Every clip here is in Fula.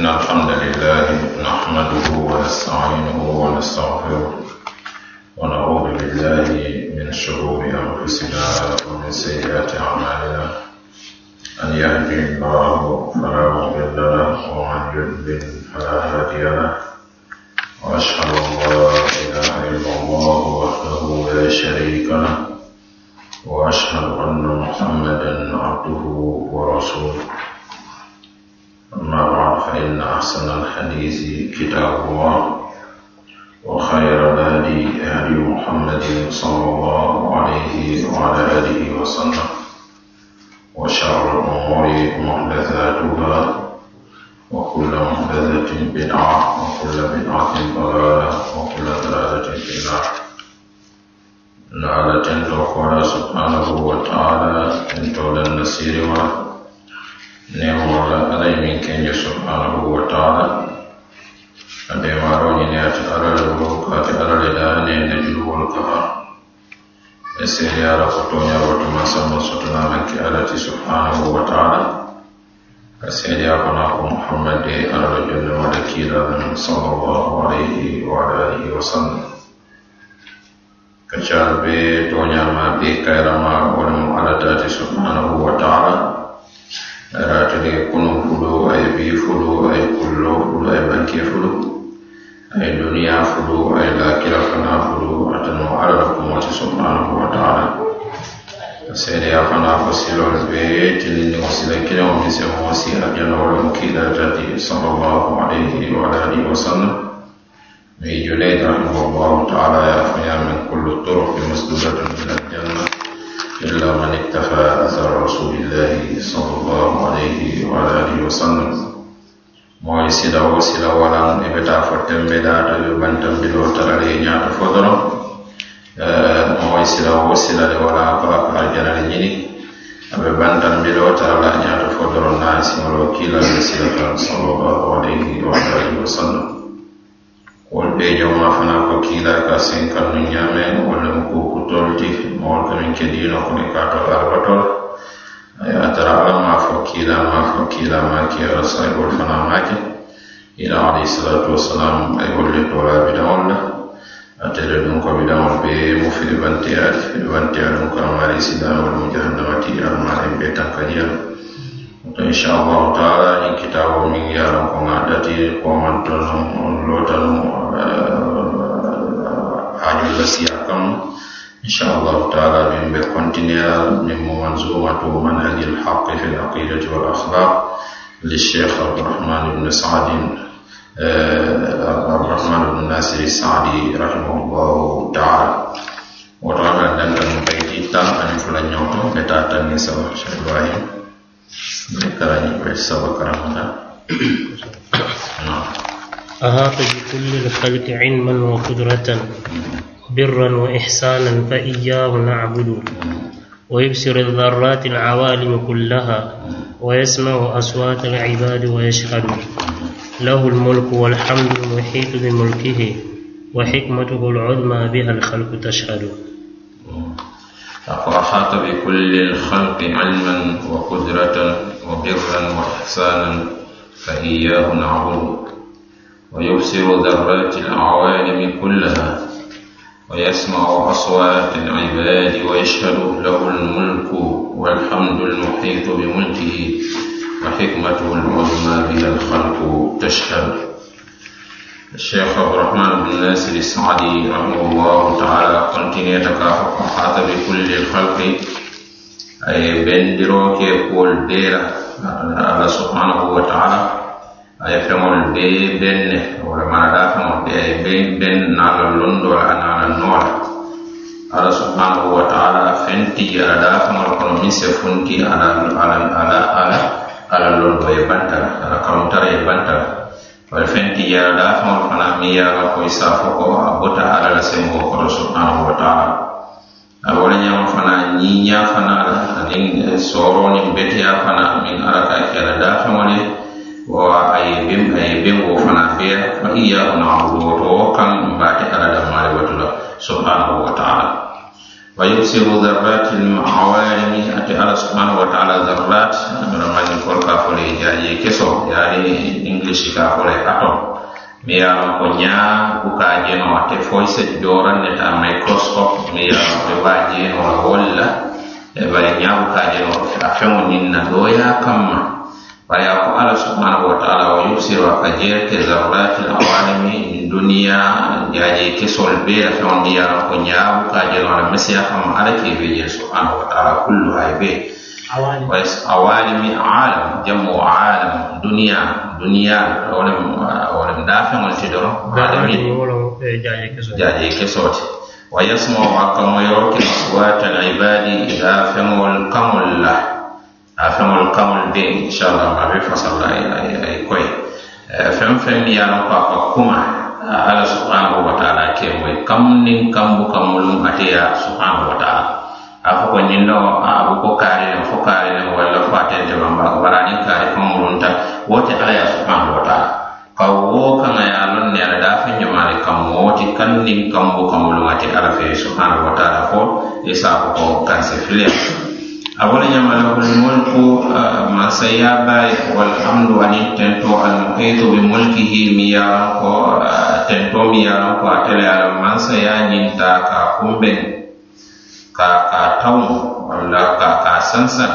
إن الحمد لله نحمده ونستعينه ونستغفره ونعوذ بالله من شرور أنفسنا ومن سيئات أعمالنا. من يهده الله فلا مضل له ومن يضلل فلا هادي له. وأشهد أن لا إله إلا الله وحده لا شريك له. وأشهد أن محمدا عبده ورسوله. أما بعد فإن أحسن الحديث كتاب الله وخير الهدي هدي محمد صلى الله عليه وعلى آله وسلم وشر الأمور محدثاتها وكل محدثة بدعة وكل بدعة ضلالة وكل ضلالة في النار. نعلى تنتوك سبحانه وتعالى تنتولى النسير nemola alay min kenjo subhanahu wa taala. Ade maroñine ati alale wowka ati alale ɗane ne julwol kafa e seeri ala ko toñarwatuma samma sotonamanke alati subhanahu wa taala. A seeri a kona ko muhammad e alala e jollemoɗa kiilalan sallallahu alayhi wa alihi wa sallam. Ka be toñama be kayrama wolemo alatati subhanahu wa taala. Ratege kunu fulu ay bi fulu ay kullo fulu ay banke fulu ay duniya fulu ay lakira fana fulu atano ala la kumoti subhanahu wa ta'ala sede ya fana ko silol be tilini ko sila kila mo se mo si ajana wala mukila tati sallallahu alayhi wa alihi wa sallam mi junayd rahimahullah ta'ala ya fanya min kullu turuq masdudatun ila إلا من اكتفى أثر رسول الله صلى الله عليه وعلى آله وسلم. moy sila wo sila walan e beta fo tembe da to bantam tarale tarare nyaato fo doro moy sila wo sila le wala ba arjana ñini aɓe abe bantam tarala nyaato fo doro na simo lo kila sila sallallahu alihi wa sallam wol ɓe jawma fana ko kiila ka sen kannu ñaame walla mo ko kutolti mowol kamin kedino kone katol arbatol a tara ala ma fo kiila ma fo kiila ma ke ala saybol fana make ila alayhi salatu wasalam ay wolle tola bidaŋol la atele ɗum ko bidaŋol be mo filibanteyaati filibanteya ɗum ko amari sidanol mo jahannamati almaren be tankadiyal to inchallahu taala ñin kitabo min yaran ko ŋaɗati komantono lotano hajulla siya kam إن شاء الله تعالى من بكونتينيا من منظومة منهج الحق في العقيدة والأخلاق للشيخ عبد الرحمن بن سعد عبد الرحمن بن ناصر السعدي رحمه الله تعالى وطبعا دنگا مبيتي تام أن فلان يوتو بتا تاني سوا شيخ إبراهيم ذكرني بس سوا كرامنا أحاط بكل الخلق علما وقدرة برا وإحسانا فإياه نعبد. ويبصر الذرات العوالم كلها ويسمع أصوات العباد ويشهد. له الملك والحمد المحيط بملكه وحكمته العظمى بها الخلق تشهد. فأحاط بكل الخلق علما وقدرة. وبرا وإحسانا فإياه نعبد. ويبصر ذرات العوالم كلها ويسمع أصوات العباد ويشهد له الملك والحمد المحيط بملكه وحكمته العظمى بها الخلق تشهد. الشيخ عبد الرحمن بن ناصر السعدي رحمه الله تعالى continue تكافق أحاط بكل الخلق. أي بندروك يقول ala subhanahu wa taala aye feŋolu bee benne wala mana manada feŋolu be aye beŋ ben naala londo a naala noola. Ala subhanahu wa taala feŋ tiji ala daa feŋolu kono miŋ se funti ala ala ala ala ala londo ye bantala ala kanuntara ye e bantala wala fenti tiji ala daa feŋolu fanaŋ miŋ ye a ko i se a fo ko a bota ala la sembo kono subhanahu wa taala. a wala ñama fana ñiña fana ala anin soro nin beteya fana min ala ka kela dafeŋo wa a ye ben a ye ben wo fana feya fa iyahu nabudu woto wo kaŋ mbaate ala damare woto la subhanahu wa taala. ويكسر ذرات العوالم أتي الله سبحانه وتعالى ذرات أنا ما يقول كافولي يعني كسر يعني إنجليش كافولي أتوم mi yalon ko ñaa bukaajeno ate foy sed joranneta microscope mi yalon ɓe waajenoa wolla e bari ñaa bukaajeno a feŋo nin na ɗoya kamma. Baya ko ala subhanahu wa taala wa yusiru ka jeerte zarurati lawalimi duniya jaaje kesol bee a feŋo ndi yalon ko ñaa bukaajeno ala mesiya kamma. Ala keɓe je subhanahu wa taala kullu hay bee awalimi alam jamu alam dunia dunia wala wala dafa wala sidoro alami jaje ke soti wa yasma wa kama yawki aswat al ibadi idha famu kamul la afamu al kamul be inshallah ma be fasalla ay koy fam fam ya ko ko kuma ala subhanahu wa ta'ala ke moy kam nin kambu kamulum atiya subhanahu wa ta'ala a fo ko ñin ɗo a bu ko kaari len fo kaari len walla fo a tente bamba ko kaari murunta wote ala ya subhanahu wa taala ka wo kaŋa ye a loŋ ne ala daa fe ñomaari kammo woti kaŋ niŋ kambo kamoluŋa ti ala fe subhanahu wa taala fo i se a fo ko kanse filiya eh, a wala ko masaya baye walhamdu aniŋ tento almuhitu bi mulkihi mi ye a loŋ ko. Eh, tento mi ye a ko mansaya ta ka kunbeŋ ka ka tawo walla ka ka sansan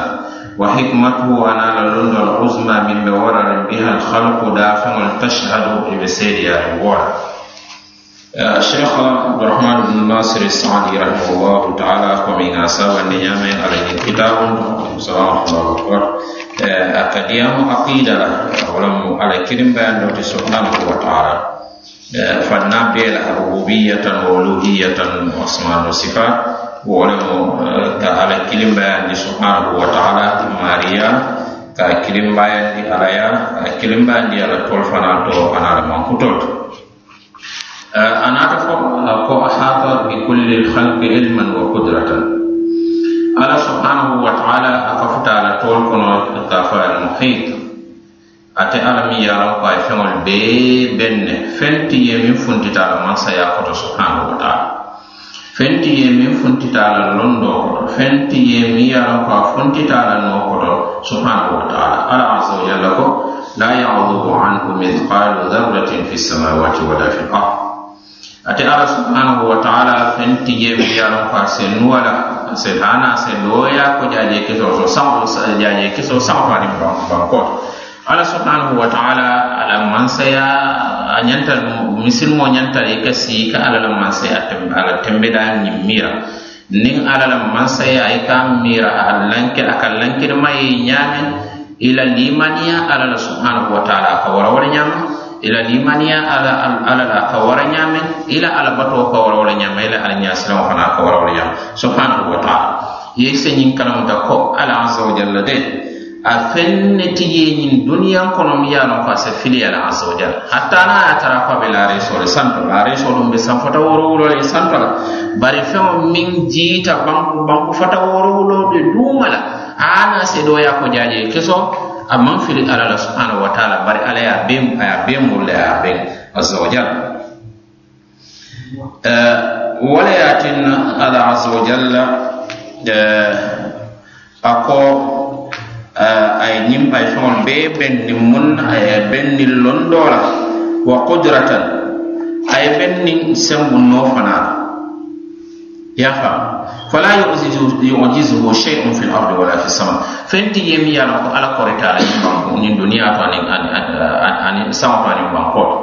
wa hikmatuhu anala lundol uzma min be wararen biha alhalku dafaŋol tashhadu i be seediyare wora الشيخ عبد الرحمن بن ناصر السعدي رحمه الله تعالى قمينا سوى النيام عليه كتاب سواء الله أكبر آه، أكديام عقيدة ولم على كرم بأن نوتي سبحانه وتعالى. آه، فنبدأ الربوبية والألوهية وأسماء وصفات. Sifat wolemo ka ala kilimbayandi subhanahu wa taala mariya ka kilimbayandi alaya ka kilimbayandi ala tol fana to anala mankutol anata fo ko ahata bi kulli lhalqi ilman wa qudratan ala subhanahu wa taala aka futa ala tol kono ka fa al muhit ate ala mi yaran ko ay feŋol bee benne fenti ye min funtita ala mansaya koto subhanahu wa taala fenti ye min funtitala londo koto fenti ye mi yaran ko a funtitala no koto subhanahu wa taala. Ala azza wa jalla ko la yadubu anhu mithqalu dharratin fi samawati wala fi lard ate ala subhanahu wa taala fenti ye mi yaran ko a sen nuwala se sen hana a sen ko jaje kiso so sawo jaje keso sawo fanim bankoto ala subhanahu wa taala ala mansaya a ñanta misilmo ñanta i ka sii ka ala la mansaya ala tembeda ñiŋ mira niŋ ala la mansaya i ka mira a lanke a ka lankirima ye ñaame i la limaniya ala la subhanahu wa taala a ka wara wara ñaama i la limaniya ala ala la a ka wara ñaame i la ala batoo ka wara wara ñaama i la ala ñaasilaŋo fana a ka wara wara ñaama subhanahu wa taala ye se ñiŋ kalamuta ko ala azza wa jalla de a feŋ ne duniyan ye ñiŋ duniyaŋ kono mi ye a loŋ ko a se filiya wa jala hatta n'a ya tara ko a be laareesoo le santo la. Laareesoo ɗum be sanfota worowulo le santo la. Bari feŋo min jiita banku banku fota worowulo de duuma la a na sedooya ko jaaje. Keso a maŋ fili ala la subhanahu wa taala bari ala ya a bee a ye a bee murulle a ye wa jala wala yatin ala asa wa jalla a ko ay ñiŋ ay feŋolu bee benni mun a ye benni londoo la wa qudratan a ye benni sembunnoo fanaa la ye faamu fala yujizuhu shay'un fil ardi wala fi sama feŋ ti ye miŋ ko ala korita la ñiŋ banko ñiŋ duniyaa to aniŋ ani saŋo to aniŋ banko to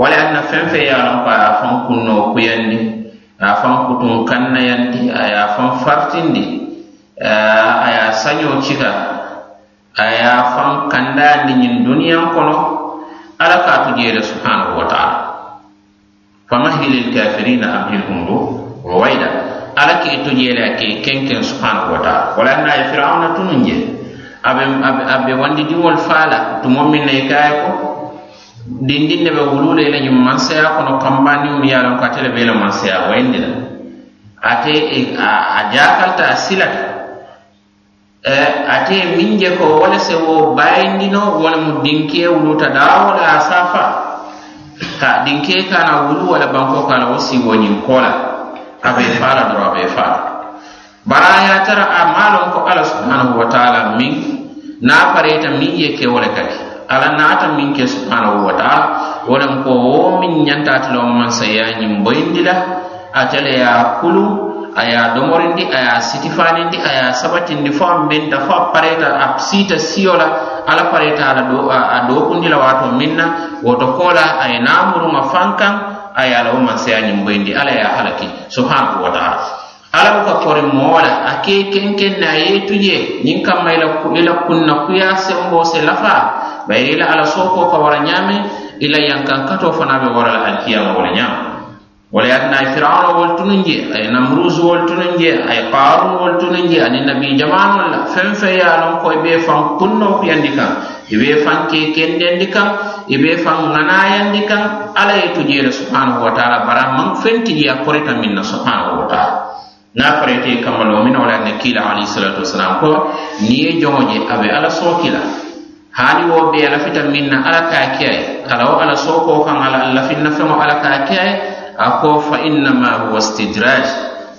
wala anna feŋ feŋ ye a ko a ye a faŋ a ye a faŋ kutuŋ a ye a fartindi a ye a cika a ye a faŋ kanda ni ñiŋ kono ala ka tu jeere subhanahu wa taala. Famahili lkafirina amhilhum ru ruwaida ala ke to jeele a ke kenken subhanahu wa taala. Wala na ye firawuna tunuŋ je abe abe wandi diwol faala tumo min ne i ka ye ko. Dindin ne be wulu um le la ñiŋ mansaya kono kambaniŋo miŋ ye a ko ate le be i la mansaya woyindi la ate a jakalta a silata. Ate min je ko wala se wo bayindino wala mu dinke wuluta dawola a safa ka dinke kana wulu wala banko kana wo siwoñin kola abe fala doro abe fala bara ya tara a malon ko ala subhanahu wa taala min na pareta min ye ke wala kadi ala naata min ke subhanahu wa taala. Wala ko wo min ñantatilo man sayañin boyindi la atele ya kulu aya domorindi aya sitifanindi aya sabatindi fo a benta fo a pareta a siita siyola ala pareta ala do, a dokundila wato minna woto kola la a fankan naamuruŋa ala kaŋ a ye a wo manseya ñimboyindi ala ya halaki subhanahu wa taala. Ala ka kori moola a ke kenken ne a ye tu je kamma ila kunna kuya sembo se lafa bayri ila ala sookoo ka wara ñaame ila yankan kato fana be wara la alkiyama wala ñaama wala yatna ay fir'auna wol tunun je ay namrus wol tunun je ay qarun wol tunun je ani nabi jamanol la fen fe ya lon koy be fan kunno ko yandi kan ibe be fan ke kendendi kan ibe be ngana yandi kan alla ye tujere subhanahu wa taala bara man fenti ya korita min subhanahu wa taala. Na farete kamalo min wala ne kila ali salatu wasalam ko ni e joŋo abe ala soki la haali wo be ala fitam minna ala ka kiyai ala wo ala soko kan ala lafinna feŋo ala ka ke ako fa innama huwa stidraj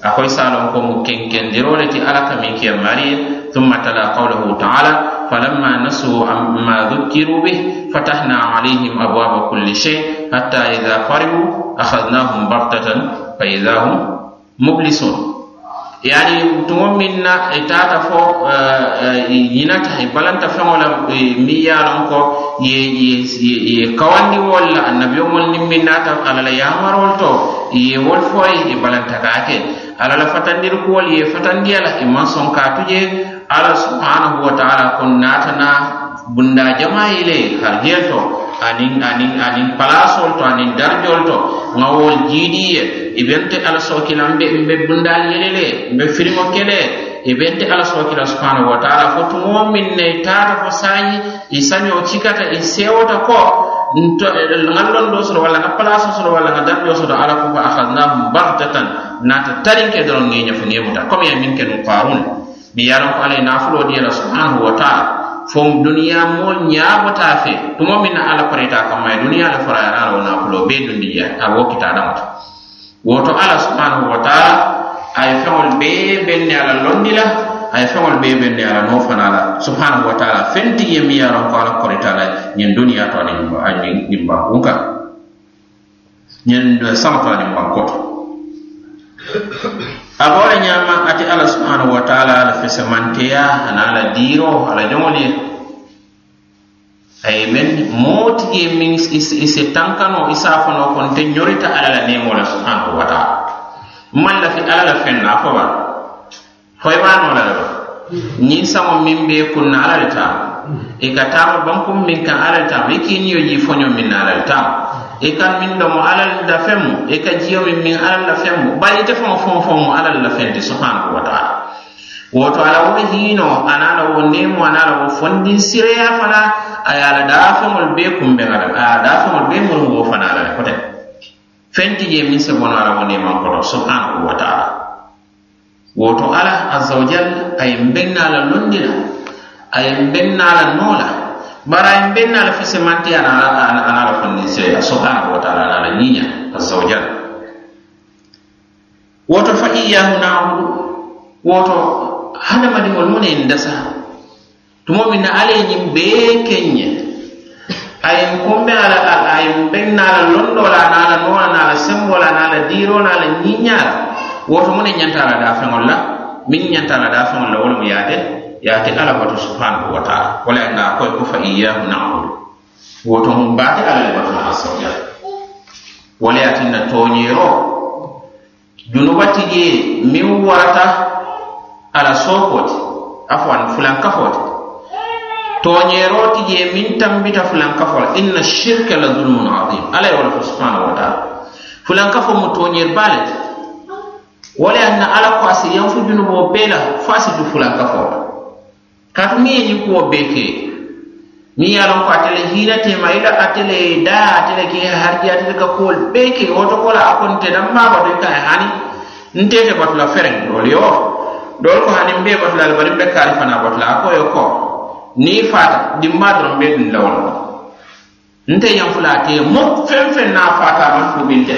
akoy salon ko mu kenkendirole ti ala ka min kiya mariya thumma tala qawluhu ta'ala falamma nasu ma dhukiru bih fatahna alayhim abwaba kulli shay hatta idha farihu akhadnahum baghtatan fa idha hum mublisun yani tumo min na i taata fo ñinata i balanta feŋo la mi ye ko ye kawandi wol la annabiyo mol nin min nata ala la yamarol to ye wol fo ye balanta ka ke ala la fatandir kuwol ye fatandiya la i man son ka tuje ala subhanahu wa ta'ala kon naata na bunda jama ile har anin anin anin palasol to anin darjol to ŋawol jiidiye i ala sokila mbe mbe bundal yelele mbe firimo kele i ala sokila subhanahu wa taala. Fo tumo min ne tata fo sañi i saño cikata i sewota ko. Ŋallon do soto walla palaso soto walla ŋa darjo soto ala ko ko akhadnahum bagtatan nata tarinke doron ŋeña fo ŋemuta comme ya min kenu qarun. Mi yaron ko ala nafulo diyala subhanahu wa taala fom duniya mo ñaabata fe tumo min na ala pareta kamma e duniya le ala ala wona fulo be dundiya a wo kita damata woto ala subhanahu wa taala ay feŋol be benne ala londi la ay feŋol be benne ala no fana la. Subhanahu wa taala fenti ye mi yaron ko ala korita la ñin duniya to ani ñin bankun kan ñin sama to ani bankoto a bora ñama ate alla subhanahu wa taala ala fesamanteya ana ala diiro ala joŋol ye men moo tigi ye miŋ i se tankano i saafano kono te ñorita ala la neemo la subhanahu wa taala. Maŋ lafi ala la feŋ na a foba hoymaano la le ba. Ñiŋ saŋo miŋ be kunna ala le taama i ka taama bankuŋ miŋ kaŋ ala le taama i kii niyo ñiŋ foño miŋ na ala le taama e i ka min domo alal la feŋ mu i ka jiyo min min alal la feŋ mu bari ite faŋo foŋ foŋ mu alal la feŋ ti subhanahu wa taala. Woto ala wo hiino ana la wo nemo ana la wo fondin sireya fana a ye a la daafeŋol bee kumbeŋa la a ye a daafeŋol bee muru wo fana la le kote. Feŋ ti je min se bono ala wo neman koto subhanahu wa taala. Woto ala azza wa jal a ye mbeŋ na a la londi la a ye mbeŋ na la noo la bara en ben na la fese manti ana ana ana la fanni se subhanahu wa ta'ala ana la ninya azza wa jalla. Woto fa iyyahu na'budu woto hada madi wal mun indasa tumo min ale nyim be kenya ayen kombe ala ay ben na la londo la na la no na la sembo la na la diro na la ninya woto mun nyanta la da fa ngolla min nyanta la da fa ngolla wala mu yade yaate ala batu subhanahu wa taala wala na koy ko fa iyyahu na'budu woto mum baate ala le azza wa jalla wala yatinna toñero junubati je min warata ala sokoti afwan fulan kafoti ti je min tambita fulan kafol inna shirka la zulmun azim. Ala wala subhanahu wa taala. Fulan kafo mu toñer balete wala anna ala ko asi yanfu junubo bela fasidu fulan kafola katu miŋ ye ñikuwo be ke miŋ ye a loŋ ko atele hiinatema ila atele daa atele ke harji atele ka kuwol be ke woto ko la a kono tenaŋ maa bato i ka e hani ntete batula fereŋ doolu yo. Doolu ko hani mbee batula ali bari be kaari fana batula a ko yo ko. Ni i faata dimmaa doroŋ mbee duŋ lawol. Nte yaŋ fulaa te mo feŋ feŋ na a faata a maŋ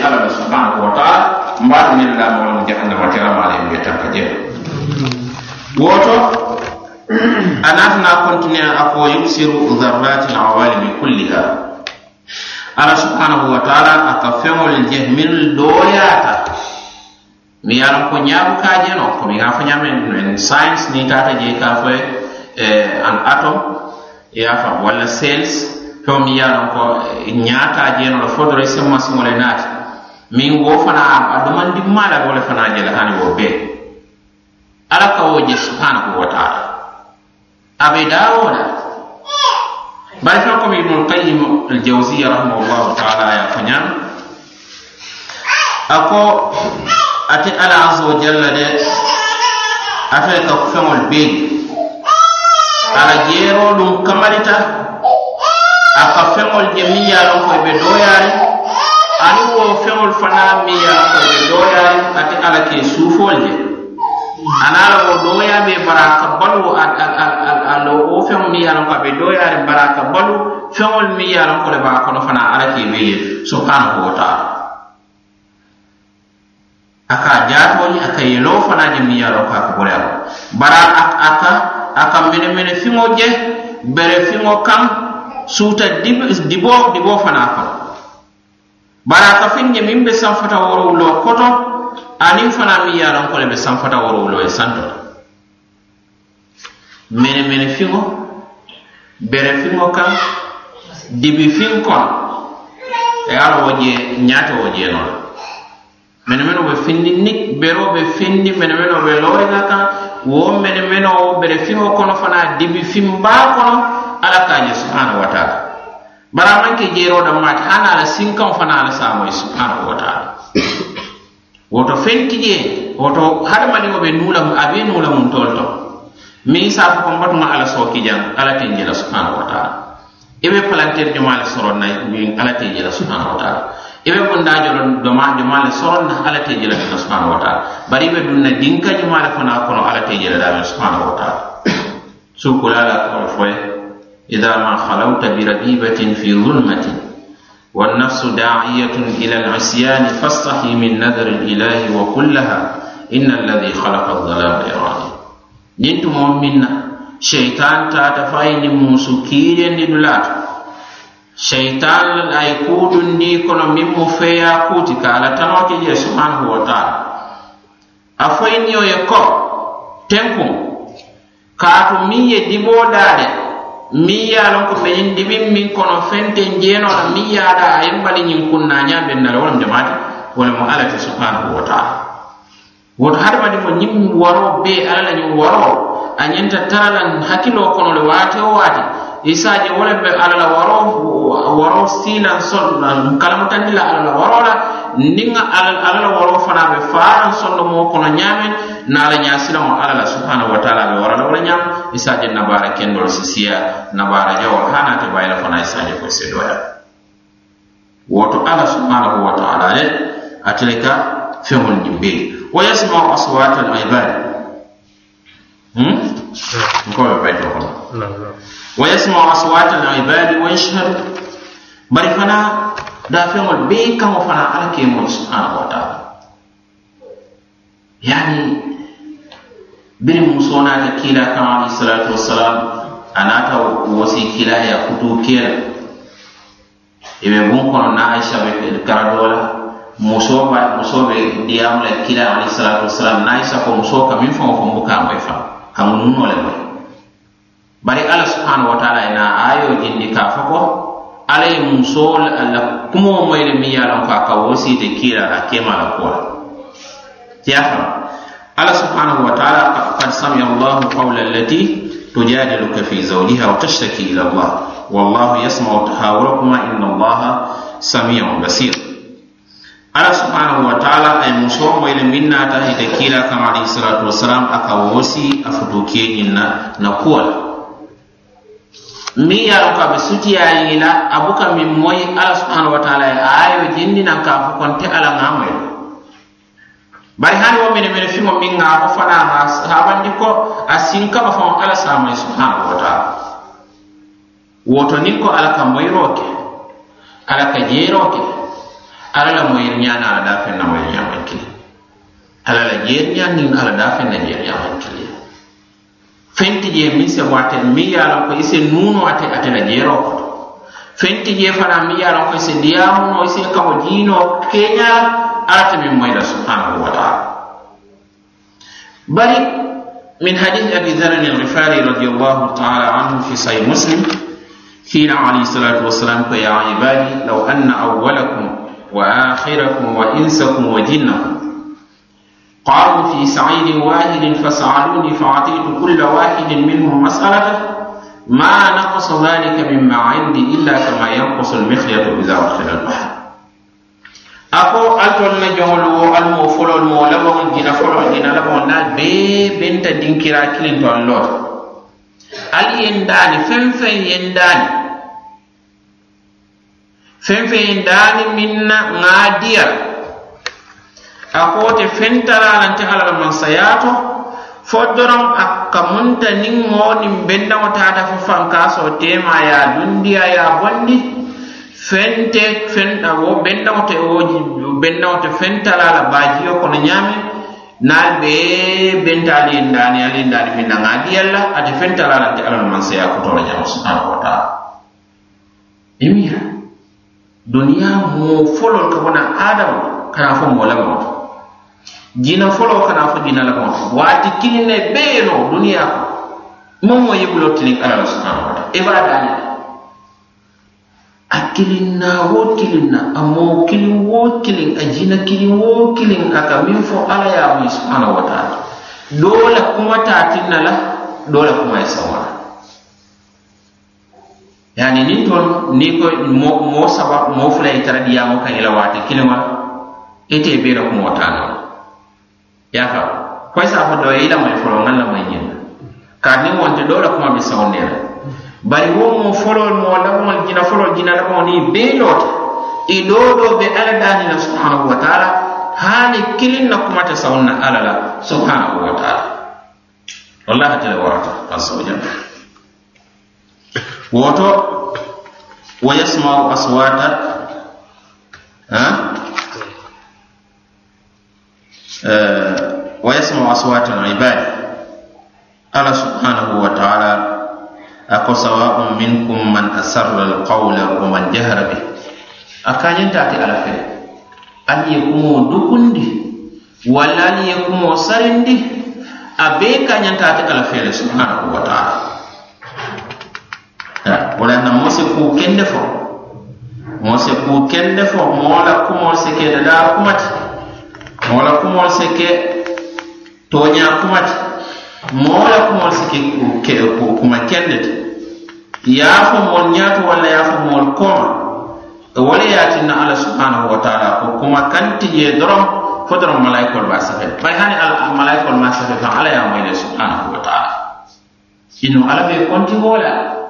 ala la subhanahu wa taala. Mbaa min ne la laamoo loŋ jahannama keramaale ye tanka jee woto anatana continue ako yusiru dharrati alawalimi kulliha. Ala subhanahu wa taala aka feŋol je min doyata mi yalan ko ñaabu kaje no komi ga fo ñamen en science ni tata je ka fo eh, an atom yafa walla cells. Feŋo mi yalan ko ñaata je fo fodore semma siŋole naati min wo fana a domandi mala wole fana jela hani wo bee ala ka wo je subhanahu wa taala abe dawola bari fɛn komi ibnu qayyim aljawsiya rahimahullahu taala ya fo ñaam a ko ate ala azza wa jalla de afe ka feŋol bee ala jeero ɗum kamalita a ka feŋol je miŋ yalon koye ɓe doyaari ani wo feŋol fana miŋ yalon koye ɓe doyaari ate ala ke suufol je. Anala wo dooyaa be bara a ka baluwo allo wo feŋo mi ye ko a be dooyaariŋ bari balu feŋol mi ye a loŋ ko le be kono fana alla ke be ye subhanahu wa taala. A ka jaatoñi a ka yeloo fanaŋ je miŋ ye ko a ka bori a loŋ bari a ka a ka minimini fiŋo je bere fiŋo kaŋ suuta diboo diboo fana kono bara a ka fiŋ je miŋ be sanfata woro worowuloo koto aniŋ fana mi ye ko le be sanfata woro worowuloo ye santo. la menemene fiŋo? Bere fiŋo kaŋ dibi fiŋ kono? E ala wo je ñaate wo jeeno la. Menemeno be findi ni bero be findi menemeno be looringa kaŋ. Wo menemeno bere fiŋo kono fana dibi fiŋ baa kono ala ka je subhanahu wa taala. Bara man ke jeeroo dammaati hana a la sinkaŋo fana ala la subhanahu wa taala. Woto fenki je woto hadamadiŋo be nuu la a be nuu la to. Min safo ko mbatuma ala sooki jan ala ten jela subhanahu wa taala eɓe palanter jomale soronna min ala te jela subhanahu wa taala ibe bundajolo doma jumale soronna ala te jela subhanahu wa ta'ala bari be dunna dinka jumale fana kono ala te jela dina subhanahu wa ta'ala sukula la ko foy idha ma khalawta bi rabibatin fi zulmatin والنفس داعية إلى العصيان فاستحي من نذر الإله وكلها إن الذي خلق الظلام nin tumo min na sheitan tata fayi ni musu kiidendi dulaato sheitan ay kuudundi kono min mu feya kuuti ka ala tano ke je subhanahu wa taala. A fayi niyo ye ko tenkun kaatu min ye diboo daade min ye a lon ko feñin dimin min kono fenten jeeno la min ye a da a ye bali ñin kunna ñaa ben na la wala mu jamaati wala mu ala te subhanahu wa taala. woto hadamadiŋo ñiŋ waro bee alla la ñiŋ waro a ñanta tara la hakkiloo kono le waati wo waati isaje wo le be alla la waro waro siilan sol kalamutandi la alla la waro la niŋ alla la waro fana be faaraŋ sondo moo kono ñaameŋ na ala ñaasilaŋo alla la subhanahu wa taala be waro la wo le ñaam isaje nabaara kendol si siya nabaara jawol hanate bayila fana isaje ko sedoya woto alla subhanahu wa taala le ate le ka feŋol ñiŋ bee ويسمع أصوات العباد نعم، نعم. ويسمع أصوات العباد ويشهد. بري فنا دافعون بي كما فنا على كيمون سبحانه وتعالى. يعني بين مصونا كيلا كان عليه الصلاة والسلام أنا وسي كيلا يا خطو كيلا. يبقى بون كنا نعيش بكرة دولة bun ba muso muso be diyamu la kila alayhi salatu wassalam. Na isa ko muso ka min faŋo fo mbuka moy faŋ kaŋ nunno le moy bari ala subhanahu wa taala ina ayo jindi ka fa ko ala muso la kumo moyre mi yalan ko ka ka wosite kila a ko ya fa ala subhanahu wa taala qad samia allahu qawla allati tujadiluka fi zawjiha wa tashtaki ila allah. Wallahu yasmau tahawurakuma inna allaha samiun basir ala subhanahu wa taala a ye muso moyle min naata ite kiila kaŋ alayhi salatu wasalam aka ka woosi a futu na kuwa kuwo la ka be sutiyaa ye la moyi ala subhanahu wa taala ayo jindi naŋ ka fo konte ala ngamwe moyi hani wo mene mene fimo miŋ ŋa ko fana ŋa sahabandi ko a sinkaba faŋo ala saamaye subhanahu wa taala. Woto niŋ ko ala ka moyiroo ala ka roke. Ala la moyir ñana ala da fen na moyir ñaman kili ala la jeer ñan nin ala da fen na jeer ñaman kili fenti je min se wate mi yalon ko ise nuno ate ate la jero ko fenti je fana mi yalon ko ise diamu no ise kawo jino kenya ate min moyla subhanahu wa ta'ala bari min hadith abi dharr al-ghifari radiyallahu ta'ala anhu fi sahih muslim حين عليه الصلاة والسلام يا عبادي لو أن أولكم وآخركم وإنسكم وجنكم قالوا في سعيد واحد فسألوني فأعطيت كل واحد منهم مسألة. ما نقص ذلك مما عندي إلا كما ينقص المخيط إذا أدخل البحر. na jongolu almo folol mo labon dina folol dina labon na be benta dinkira kilin ton lot ali yendani femfe yendani feŋ feŋ daani miŋ na ŋa diya a ko te feŋ tara lanti alla la mansaya to fo doroŋ a kamunta niŋ moo niŋ bendaŋo taata fo faŋ kaa soo teema ye a dundiya ye a bondi feŋ te feŋ wo bendaŋo te wo bendaŋo te feŋ tara la baajiyo kono ñaamiŋ naal bee bentaali ye ndaani ali ye ndaani miŋ na ŋa diyal la ate feŋ tara lanti alla la mansaya kotoro ñamo subhanahu wa taala imiya duniya moo folol ka bona adam kana fo moo la mo jina foloo kana fo jina la mo waati kinne ne bee no duniya ko mo moo ye buloo ala la subhanahu wa taala. I baa a wo kiliŋ na a moo kiliŋ wo kiliŋ a jina kiliŋ wo kiliŋ aka min miŋ fo ala ya a subhanahu wa taala. Dola kuma taatin la kuma isawana yani nin tol ni ko mo mo saba mo fula e tara diya mo kan ila wati kilima ite be ra ko tano ya fa ko sa fa do ila mo folo ngal la mai yin ka ni wonte do la kuma be sawne la bari wo mo folo mo la mo jina folo jina la mo ni be lota i e do do be ala dani la subhanahu wa ta'ala hani kilin na kuma ta sawna ala la subhanahu wa ta'ala. Wallahi tala warata azza woto wa yasmau aswata eh, wa yasmau aswata alibadi ala subhanahu wa taala ako sawa'un minkum man asarra al-qawla wa man jahara bih akanyenta ati ala fe ani ye dukundi wala an yakumu sarindi a bee kañanta ati ala fele subhanahu wa taala. wala na mo se ku kende fo. Mo se ku kende fo mo la kumo se ke da kumati mo la kumo se ke tonya kumati mo la kumo se ke ku ke ku kuma kende ya fo mo nyato e wala ya fo mo koma wala ya tinna ala subhanahu wa ta'ala ko kuma kanti je dorom fo dorom malaikol ba safe bay hani al malaikol ma safe fa ala ya mo ile subhanahu wa ta'ala. Ino ala be konti wala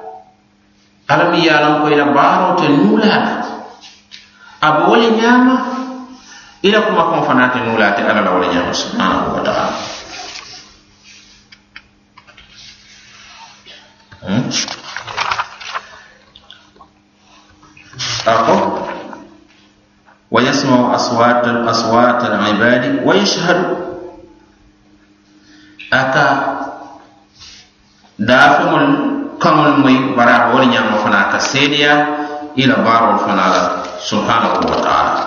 ala mi alam ko ila baro te nula abo wala nyama ila kuma kon fana te nula te ala wala nyama subhanahu wa ta'ala hmm? ako ويسمع أصوات أصوات العباد ويشهد أكا دافم kaŋol moy bara wala ñama fana ka seedeya ila barol fana la subhanahu wa taala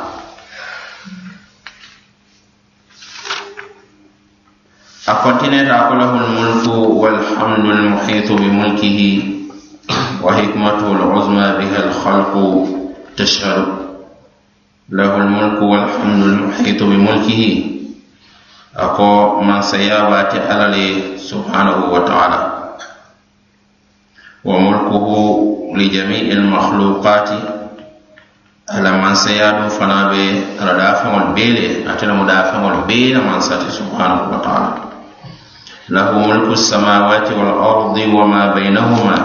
أقنتنا له الملك والحمد المحيط بملكه وحكمته العظمى بها الخلق تشهد له الملك والحمد المحيط بملكه أقو من سيابات على سبحانه وتعالى وملكه لجميع المخلوقات على من سيادو فنا بي على دافع البيل أتنا مدافع البيل من ساتي سبحانه وتعالى له ملك السماوات والأرض وما بينهما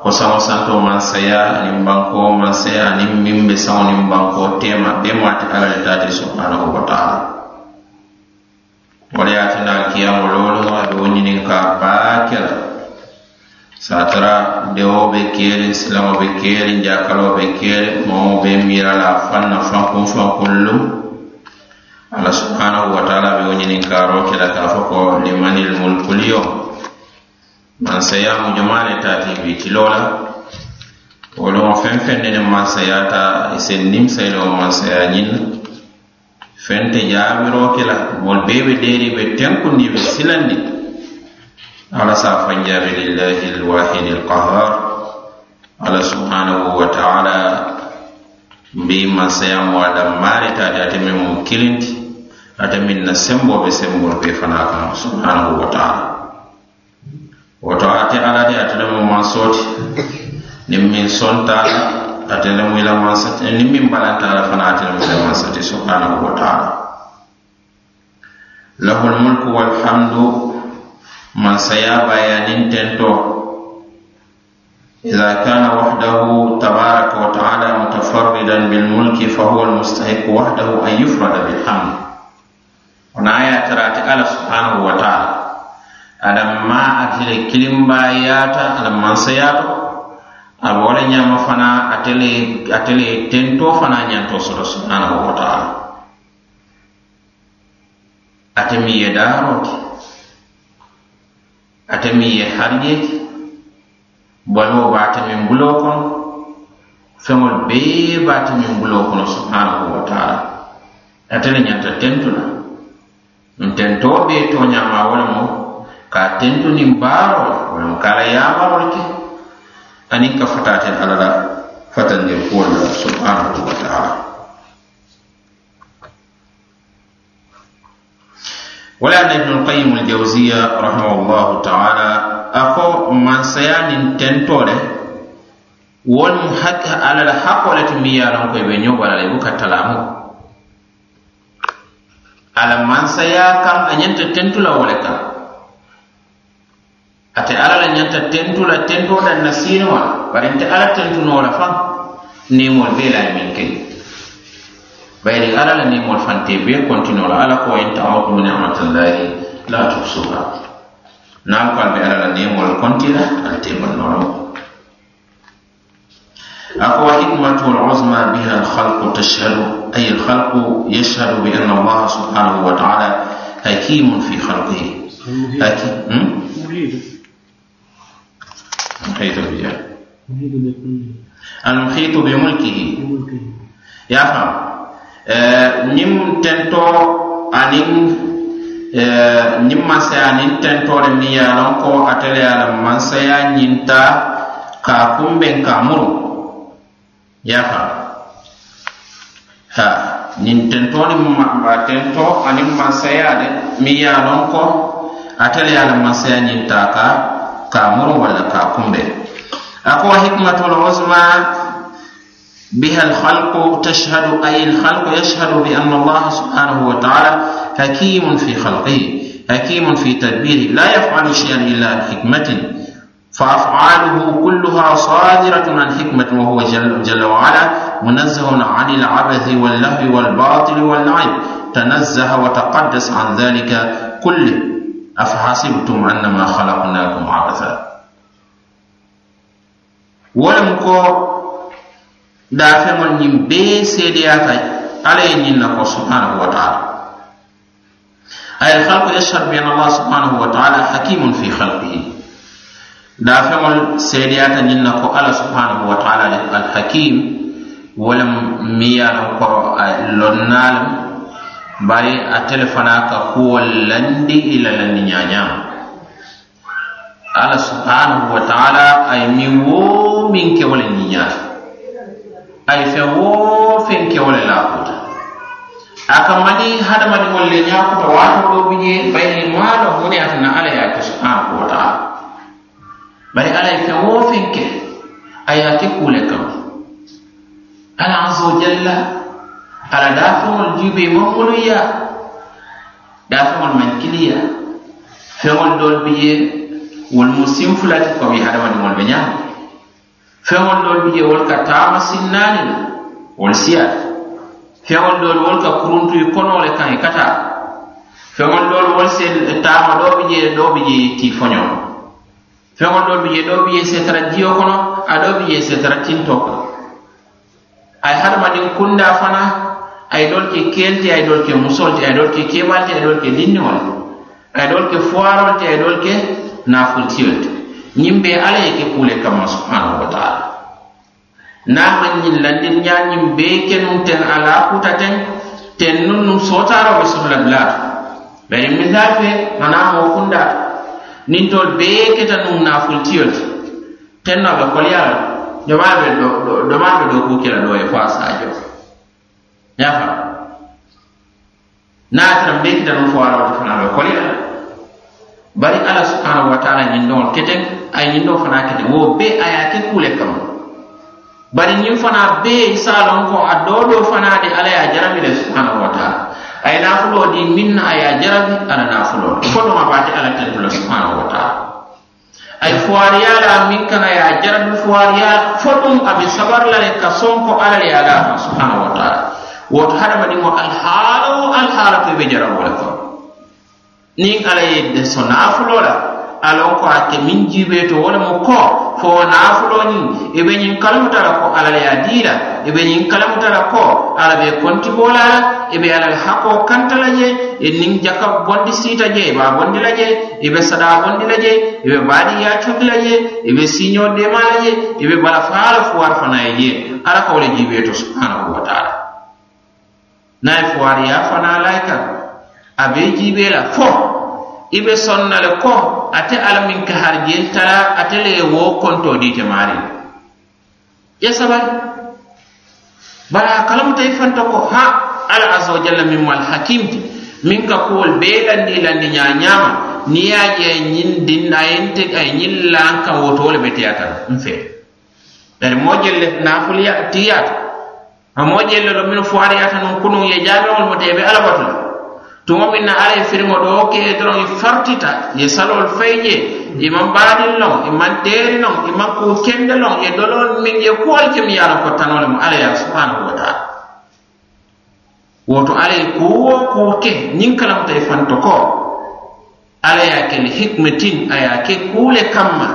kosaŋo santo maŋ saya aniŋ bankoo maŋ saya aniŋ miŋ be saŋo niŋ bankoo teema bee mu ate alla le taati subhanahu wa taala wo le ye ate naa kiyamo loolu a be wo ñiniŋ ka baake la satara deo be kere silamo be kere jakalo be kere mawo be mirala fanna fankun fankullum ala subhanahu wa taala be wo ñinin karo kela ka fo ko limanil mulkul yom mansayamu ta tati bi tilola fen feŋ feŋ nene mansayata isen nimsayilo mansaya fen te jaabiro kela mol bee be deeri be be silandi. على صرف جاب لله الواحد القهار على سبحانه وتعالى بما سيام وعلى مالك أتمم كلنتي ate min na sembo be sembol be fana kan subhanahu wa ta'ala. Woto ate ala de ate lemu man soti nin min sonta ate lemu ila man sati nin min balanta ala fana ate lemu ila man sati subhanahu wa ta'ala. Lahu almulku walhamdu mansaya bayanin tento إذا كان وحده تبارك وتعالى متفردا بالملك فهو المستحق وحده أن يفرد بالحمد ونايا ترى على سبحانه وتعالى adam ma atele kilimbayata alam mansayato aba wala ñama fana atele atele tento fana ñanto soto subhanahu wa taala atemi ye ate miŋ ye hari je baloo be ate buloo kono feŋol bee be ate buloo kono subhanahu wa taala. Atele ñanta tentu la ntentoo bee tooñaama wala mo ka tentu niŋ baaro la wo le ka a la yaamaroo ke aniŋ ka fataate ala la fatandir kuwol la wala na ibn qayyim al-jawziya rahimahullahu ta'ala ako man sayani tentore won hakka ala la hakole to miyaran ko be nyobala le buka talamu. Ala man saya kan anyanta tentula wala ate ala la nyanta tentula tentoda nasinwa bari ala tentuno la fa ni mo bela min kai بيري على لني مول فانتي بير كونتينو على على كوين تعوض من نعمة الله لا تحصوها نعم قال بي على لني مول كونتينا التيم النورو أقوى حكمة العظمى بها الخلق تشهد أي الخلق يشهد بأن الله سبحانه وتعالى حكيم في خلقه. حكيم محيط بجانب المحيط. بملكه. يا فهم Eh, ñiŋ tento aniŋ ñiŋ eh, masaya aniŋ tentore miŋ ye a loŋ ko ate le ye a loŋ mansaya ñinta ka kunbeŋ ka muru. Ye ha ñiŋ tento niŋ tento aniŋ mansaya de mi ye lon ko ate le ye a loŋ mansaya ñinta ka ka muru walla ka kunbeŋ a ko hikmatul usma بها الخلق تشهد أي الخلق يشهد بأن الله سبحانه وتعالى حكيم في خلقه حكيم في تدبيره لا يفعل شيئا إلا بحكمة فأفعاله كلها صادرة عن حكمة وهو جل, جل وعلا منزه عن العبث واللهو والباطل واللعب تنزه وتقدس عن ذلك كله. أفحسبتم أنما خلقناكم عبثا. ولم كو دافع من بي سيدياتا على ينين سبحانه وتعالى أي الخلق يشهد بأن الله سبحانه وتعالى حكيم في خلقه دافع من سيدياتا ينكو على سبحانه وتعالى الحكيم ولم ميانكو لنالم bari a telefana ka kuwol landi ila landi ñañama ala subhanahu wa taala ay mi wo min kewole ñiñata ali fe wo fen ke wala la kota aka mani hada mani wala nya kota wato do biye bayni mala hone atana ala ya ke subhanahu wa ta'ala bari ala fe wo fen ke ayati kule kam ala azza jalla ala dafo jibe mamuluya dafo man kiliya fe wol dol biye wol musim fulati ko bi hada mani wol be nyaa feŋol doolu bi je wol ka taama sinnaani le wol siyaata feŋol doolu wol ka kuruntuyi konole kaŋ i e ka taa feŋol doolu wol se taama ɗo bi je ɗo bi je tii foñoo feŋol doolu bi je ɗo bi je setara jiyo kono a ɗo bi je setara tinto. Tintoo kono a hadamadiŋ kundaa fana ay ye ke kelte ay a ke musolte ay a ke kebalte ay a ke linniwol ay a ke foirolte ay a ke nafultiyolte ñiŋ be alla ye ke kuu le kamma subhanahu wa taala. Naama ñiŋ landin ñaa ñiŋ bee kenuŋ teŋ ala kuta teŋ teŋ nuŋ nuŋ sootaara wo sohla dulaata bari miŋ daa fe anaa moo kundaata niŋ tol bee keta nuŋ naafultiyol ti teŋ no be koliyaa la domaa be domaa be doo kuu kela doo ye fo a saajo yaa fa. Naa tara bee keta nuŋ fo a la woto fanaŋ be koliyaa la bari alla subhanahu wa taala ñindoŋol keten ay ñindoo fana keten. Wo be a ye ke kule kam. Bari ñiŋ fana be saalon ko a fana de alla ye a le subhanahu wa taala. A ye naafuloo di miŋ na a ye a jarabi alla naafuloo fo alla tentu le subhanahu wa taala. Ay fuwariya la miŋ kana ye a jarabi fuwariya fo a sabar la le ka sonko alla le ye a subhanahu wa taala. Woto hadamadiŋo alhaala wo alhaala ko be jarabo le kono niŋ alla ye deso naafuloo la alon ko a ke miŋ jiibee to wo le mu ko fo wo naafuloo ñiŋ i be ñiŋ kalamuta la ko alla le ye a dii la i be ñiŋ kalamuta la ko alla be kontiboo la la i be alla le hakkoo kanta la je e i niŋ jaka bondi siita je i be a bondi la je i be sadaa bondi la je i be baadiyaa coki la je i be siiñoo deemaa la je i be balafaa la fuwaari fana ye je. Alla ka wo le jiibee to subhanahu wa taala. Naŋ ye fuwaariyaa fana la kaŋ a be jiibe la fo i be sonna le ko ate ala min ka harjel tara ate le wo konto diite maari. Ye sabari bara a kalamuta i fanta ko ha ala asa wa jalla min mal hakim min ka kuwol be landi landi ñaa ñaama. Niŋ ye a je ñiŋ din a ye nte a lan kan wotoo le be tiyata kan n fee. Bari moo jel le naafuliya tiyaata a moo jel le lo minnu fuwaariyaata nuŋ kunuŋ ye jaabeŋolu mu te ye be alla batu. tuma min na ala firimo ɗo ke doron i fartita ye salol fay je iman e baɗin lon iman e ɗeri lon iman e ku kende lon ye dolol min ye kuwol ke mi yara ko tanole mo ala ya subhanahu wa taala. Woto ala ye kuwo kuwo ke ñin kalamta e fanto ko ala ya kele hikmetin a ya ke kuule kamma.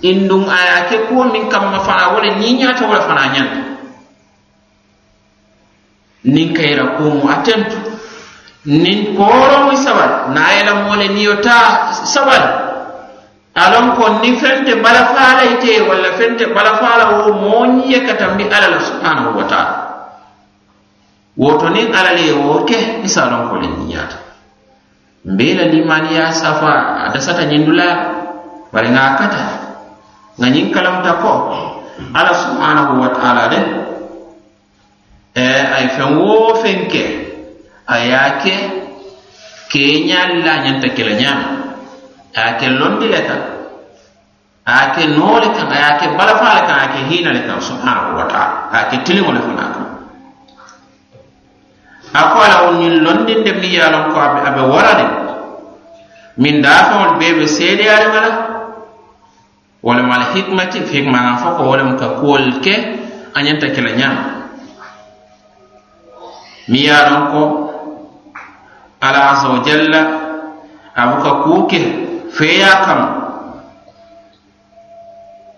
Indum a ya ke kuwo min kamma fana wole ñiñata wole fana ñanta nin kayira kumu atentu nin kooroŋi sabal. Na ye la moo le sabal. Alon ko ni fente balafaala ite walla fente balafaala wo moñiye ka tambi alla la subhanahu wa taala woto nin alale ye wo ke i alon ko le niyaata mbe limaniya safa a dasata ñindula bari nga kata nga ñin kalamta ko ala subhanahu wa taala de. E ay fen wo fen ke. a ye a ke keeñaali la ñanta kela ñaama. A ye ke londi le kaŋ a ye ke noo le kaŋ a ye ke balafaa le kaŋ a ye ke hiina le kaŋ subhanahu wa taala a ye ke tiliŋo le fanaŋ kaŋ a ko ala wo ñiŋ londinde miŋ ye a loŋ ko a be wara le miŋ daafeŋolu bee be seedeyaariŋa la. Walama al hikmati hikmaŋa fo ko wo lemu ka kuwolu ke a ñanta kela ñaama. Miŋ ye a loŋ ko ala azza wa jalla abuka kuke feya kam.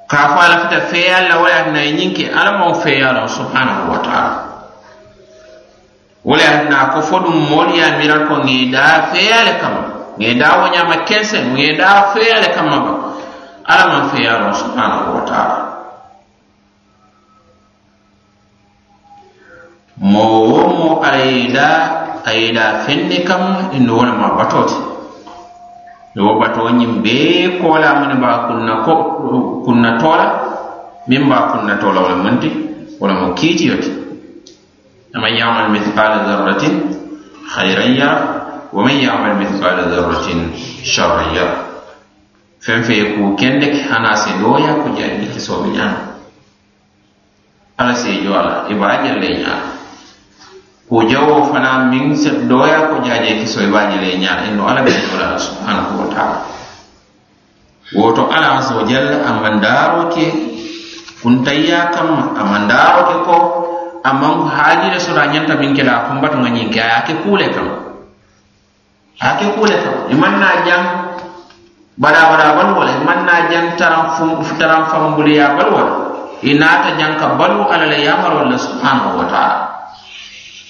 Ka fo ala fita feya la wala na yinke ala mo feya la subhanahu wa ta'ala. Wala na ko fodum mol ya mira ko ngi da feya le kam. Ngi da wonya ma kense da feya le kam ba ala man feya la subhanahu wa ta'ala. Mo mo a yela fenne kam no wonama batote. Yo bato ñiŋ bee koola mene ba kunna ko kunna toola miŋ ba kunna tola wala mun ti wala mu kiiciyo ti aman yamal mithqala zarratin khayran yara wa man yamal mithqala zarratin sharran yara. Feŋ fe ye kuu kende hana se dooya ko jaŋ i kesoo be ala se jo ala i be a ko jawo fana min se doya ko jaje kiso e i baa ñele ñaala inno ala be wala subhanahu wa taala. Woto ala asa wa jalla a ke kuntayya kamma a mandaaro ke ko aman haajire sota nyanta min kela a kumbatuŋa ñiŋ ke a ye a ke kuule kam. A ke kuule kam. E I maŋ naa jaŋ badabada balu wala i e maŋ naa jaŋ taran fambuliya balu wala i naata jaŋ ka balu ala la yamar wala subhanahu wa taala.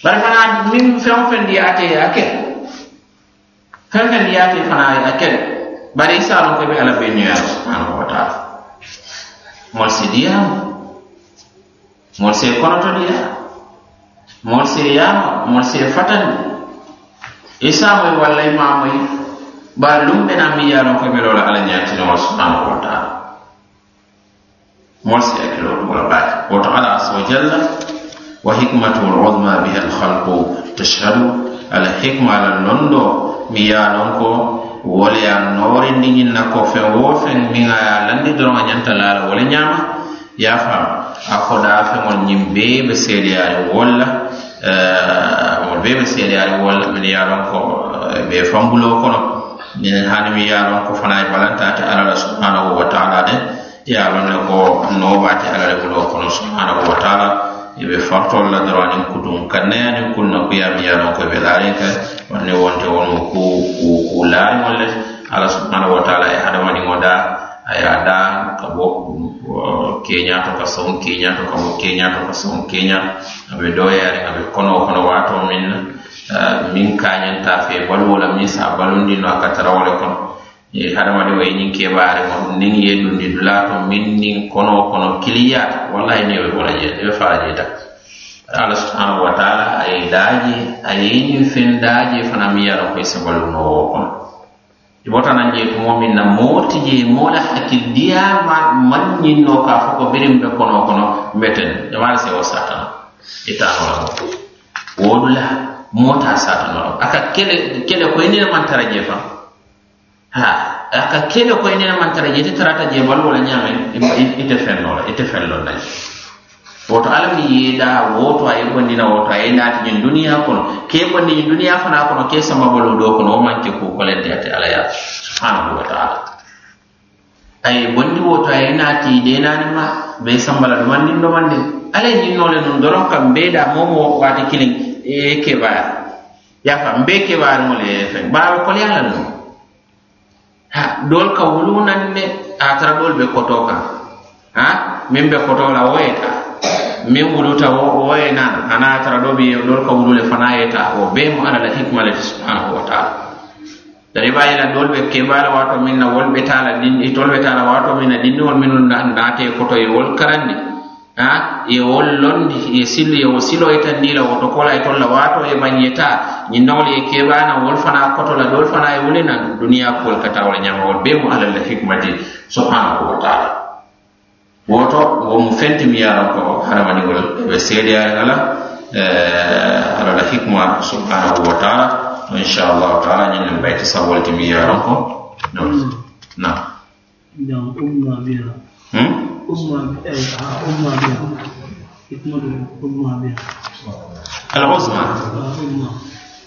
bari fana min fɛn o fɛn di a tɛ a kɛ fɛn fɛn di a tɛ fana a kɛ bari i saalon ko bɛ ala bɛ ɲɔya subhanahu wa taala mɔri se diya mɔri se kɔnɔtɔ diya mɔri se yaama mɔri se fatani i saamoyi walla i maamoyi bari lum bɛna min yaalon ko bɛ lɔla ala ɲɔya ti ɲɔgɔn subhanahu wa taala mɔri se a kilo wala baaki wa ta'ala azza wa jalla وحكمة عظمى بها الخلق تشهد على حكمة على اللندو ميا لونكو wole ya noori ndiñin na ko feŋ wo feŋ miŋ a ye landi doroŋ a ñanta la la wole ñaama ye a faam a kodaa feŋol ñiŋ bee be seedeyaari wol la wol bee be seedeyaari wol la min ye a loŋ ko be fambuloo kono ñin hani miŋ ye a loŋ ko fanaŋ ye balantaate alla la subhanahu wa taala de ye a loŋ ne ko noobaate alla le buloo kono subhanahu wa taala ibe fartol la doranin kutun kannayani kunna kuya miyano ko be larinka wanne wonte wonmo ku ku ku larimol ala subhanahu wa taala e hadamadiŋo da a e da ka bo keña to ka soŋ keña to ka bo keña to ka soŋ keña abe be doyariŋ a be kono kono waato min min kañanta fe baluwo la min sa balundino a ka tara wo le kono. e hadamade way nin keɓare maɗum nin e dula to min nin kono kono kiliyata wallahi ni e ɓe bona je ɓe fala jeta allah subhanahu wa taala aye daaje ayeni fen daaje fana mi yala koye sabalunowo kono. E wotanan je tumo min na mooti je moola hakkildiya mañinno ka fo ko birim ɓe kono kono mbeten. Jamara sewo satana itanola mo e wodula moota satanola aka kele kele koye nine mantara je fam ha aka kele ko ene man tara yete tarata je mal wala nyame ite fenno la ite fello la woto ala mi yeda woto ay bonni na woto ay naati nyin duniya kono. Ke bonni nyin duniya fana kono ke sama bolo do kono o manke ko ko ledde ate ala ya subhanahu wa ta'ala. Ay bondi woto ay naati de nani ma be sambala do man nindo man de. Ala nyin no le non doron kam be da momo wati kilin e ke ba. Ya fam be ke ba mo le fe ba ko le ala no ha dol ka wulu naŋ ne a tara dol be koto kaŋ ha? Min be koto la wo ye taa miŋ wuluta wo wo ana tara do bi dol ka wulu le fanaŋ ye taa wo bee mu ala la hikima le subhanahu wa taala. Dari baa la dol be ke bala wato min na wol be taa la itolu be taa la waato miŋ na min na te koto ye wol karandi a ye wol ye sillu ye silo yitandi la woto kola ye tolla waato ye mañeta ñindoŋol ye keɓana wol fana koto la dol fana ye wulina duniya kuwol ka tawola nyama wol bee mu la hikmati subhanahu wa taala. Woto wo mu fenti mi yaran ko hana wani wol be sedia ala eh, alla la hikma subhanahu wa taala. To inchallahu taala ñinen bayti sawol ti mi yaran ko. Na. Donc umma biha hmm? العظمى.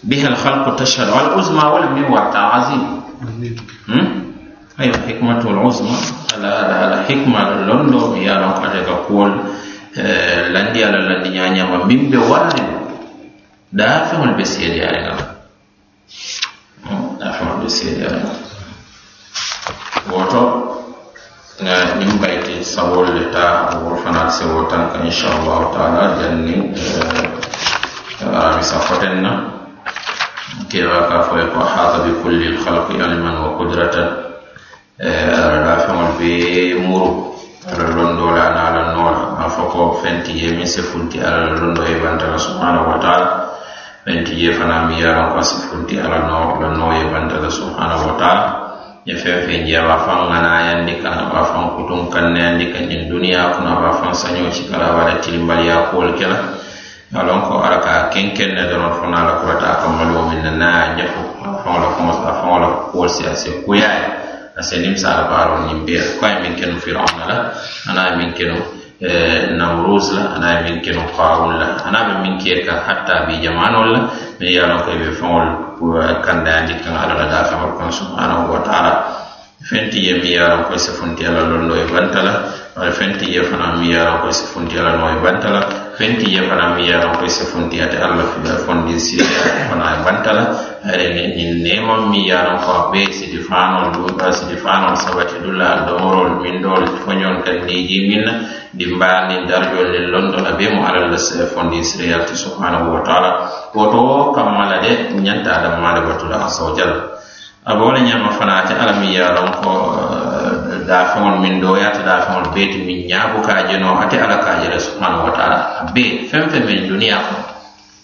بها الخلق تشهد. العظمى ولم يوعد عظيم أيوة حكمة العظمى. على على حكمة لندن يا رب لنقاجة كقول آه، لندي على لندي يعني ما بيم بوالد دافع البسيط يا رب دافع البسير يعني woto na nyumba ite sabol le ta wor fanal se wotan ka inshallah taala janni ami safoten na kewa ka foye ko hata bi kulli lhalqi ilman wa qudratan ala feŋol be muru ala londola ana ala noola a fo ko fenti ye min se funti ala londo e bantala subhanahu wa taala fenti ye fana mi yaran ko si funti ala no la no ye bantala subhanahu wa taala ye feŋ feŋ je aba faŋ ŋanayandi kana a be faŋ kutuŋ kannayandi ka ñiŋ duniya kono aba faŋ sañoo si kala a be a la tilimbaliyaa kuolu ke la a loŋ ko ala ka kenkeŋ ne doroŋ fona la kurata a ka maluo miŋ na naŋ a ye ñefo a faŋo la kumo a faŋo la kuolu si a se kuyaa ye a se nimsaala baaroo ñiŋ bee la ko a ye miŋ kenu firawuna la ana a ye miŋ kenu E, nawros la ana ye miŋ keno qarun la. Ana be miŋ ke ka hatta bi jamanol la. Mais ye a loŋ ko i kan feŋol kandayandi kaŋ alla la daa feŋol kaŋ subhanahu wa taala. fenti ye mi yara ko sifunti ala londo e bantala. Wala fenti ye fana mi yara ko sifunti ala no e bantala. Fenti ye fana mi yara ko sifunti ate allah fi fondi sila fana e bantala. Ere ne ni nema mi yaran ko be sidi fano luta sidi fanol sabati dula domorol min dol fonyon kan diji minna dimbani darjol le londo la be mo ala la fondi ti subhanahu wa ta'ala. Woto kamala de nyanta da mala batula asawjal aba wo ñama fanate ate alla miŋ ko dafeŋol min doyata dafeŋol beeti min miŋ ñaabu ka a ate ala ka a le subhanahu wa taala. A bee feŋ feŋ men duniya ko.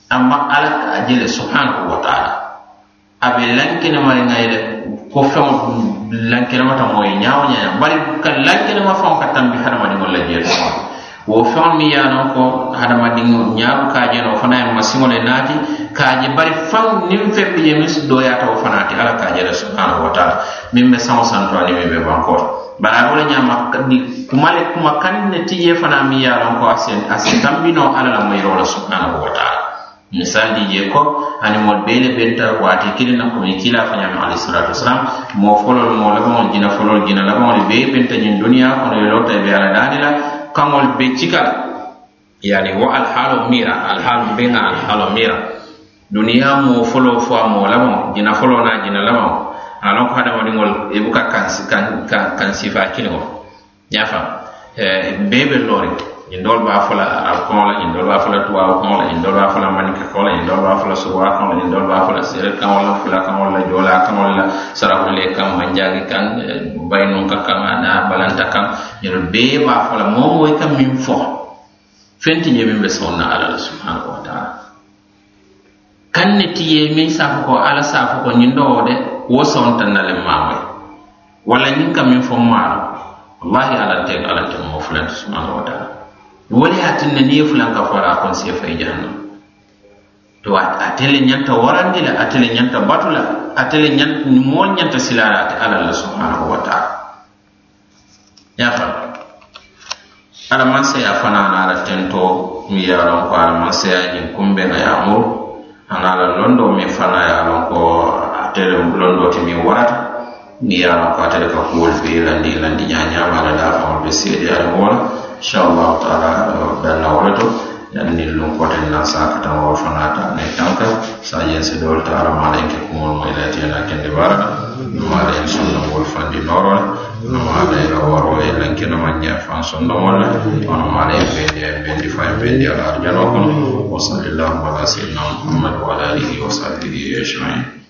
Amma ala ka a le subhanahu wa taala. A be lankenemariŋ ko feŋo lankinemata moye ñaawo ñaña bari ka lankinema faŋo ka tambi hadamadiŋol la jee soŋo wo feŋolu mi ye a ko hadamadiŋo ñaalu kaaje no fana ye masiŋo le naati je bari faŋ niŋ feŋ bi je miŋ dooyaata wo fanaŋ ti alla le subhanahu wa taala. Miŋ be saŋo santo aniŋ miŋ be bankoto to bari a wo le ñaama kuma le kuma kaniŋ ne ti je fanaŋ miŋ ye loŋ ko a si tambinoo ala la moyiroo le subhanahu wa taala. Misal di je ko ani mo bee le benta waati kili na komi kiila fo alayhisalatu wasalam mo folol mo labaŋol jina folol jina labaŋol be benta ñiŋ duniyaa kono ye lota be ala daani la kaŋol be cikal yani wo alhaalo mira alhaalo beŋa alhaalo mira. Duniya moo foloo fo mo moo dina jina na dina lamo. Lamaŋo a hada woni hadamadiŋol e buka kan, kan, kan sifa kilo nyafa. E bebe lori. indol ba fala arab ko la indol ba fala tuwa ko la indol ba fala manika ko la indol ba fala suwa ko la indol ba fala sere kan wala fula kan wala jola kan wala sara ko le kan manjagi kan bayno ka kan ana balanta kan. Yero be ba fala mo wo e kan min fo. Fenti nyebe be sonna ala subhanahu wa ta'ala. Kan ne tiye min safo ko ala safo ko nyindo de wo sonta nale mawe wala nyinka min fo maaro wallahi ala te ala te mo fulanta subhanahu wa ta'ala. wole ya tinna ne fulan ka fara kon sai fa jahannam? To atele nyanta warandi la atele nyanta batula atele nyanta mol nyanta silara ala Allah subhanahu wa ta'ala. Ya fa ala man sai afana na ala tento mi ya ron ko ala man sai yin kumbe na ya mu ana ala londo mi fana ya ron ko atele londo ti mi wata ni ya ron ko atele ka kuwol be la ni la ni nyanya mala da fa be sai ya ron inchallahu taala danna wo to yanni lun koten na sa katan wa fanata ne tanka sa yense dol ta ara malen ke kumol mo ila tiana kende bara ma le sunna wol fandi noro ma le waro e len ke na manya fan sunna wala ona ma le bendi bendi fa bendi ala arjanoo kono wa sallallahu ala sayyidina muhammad wa ala alihi wa sahbihi ajma'in.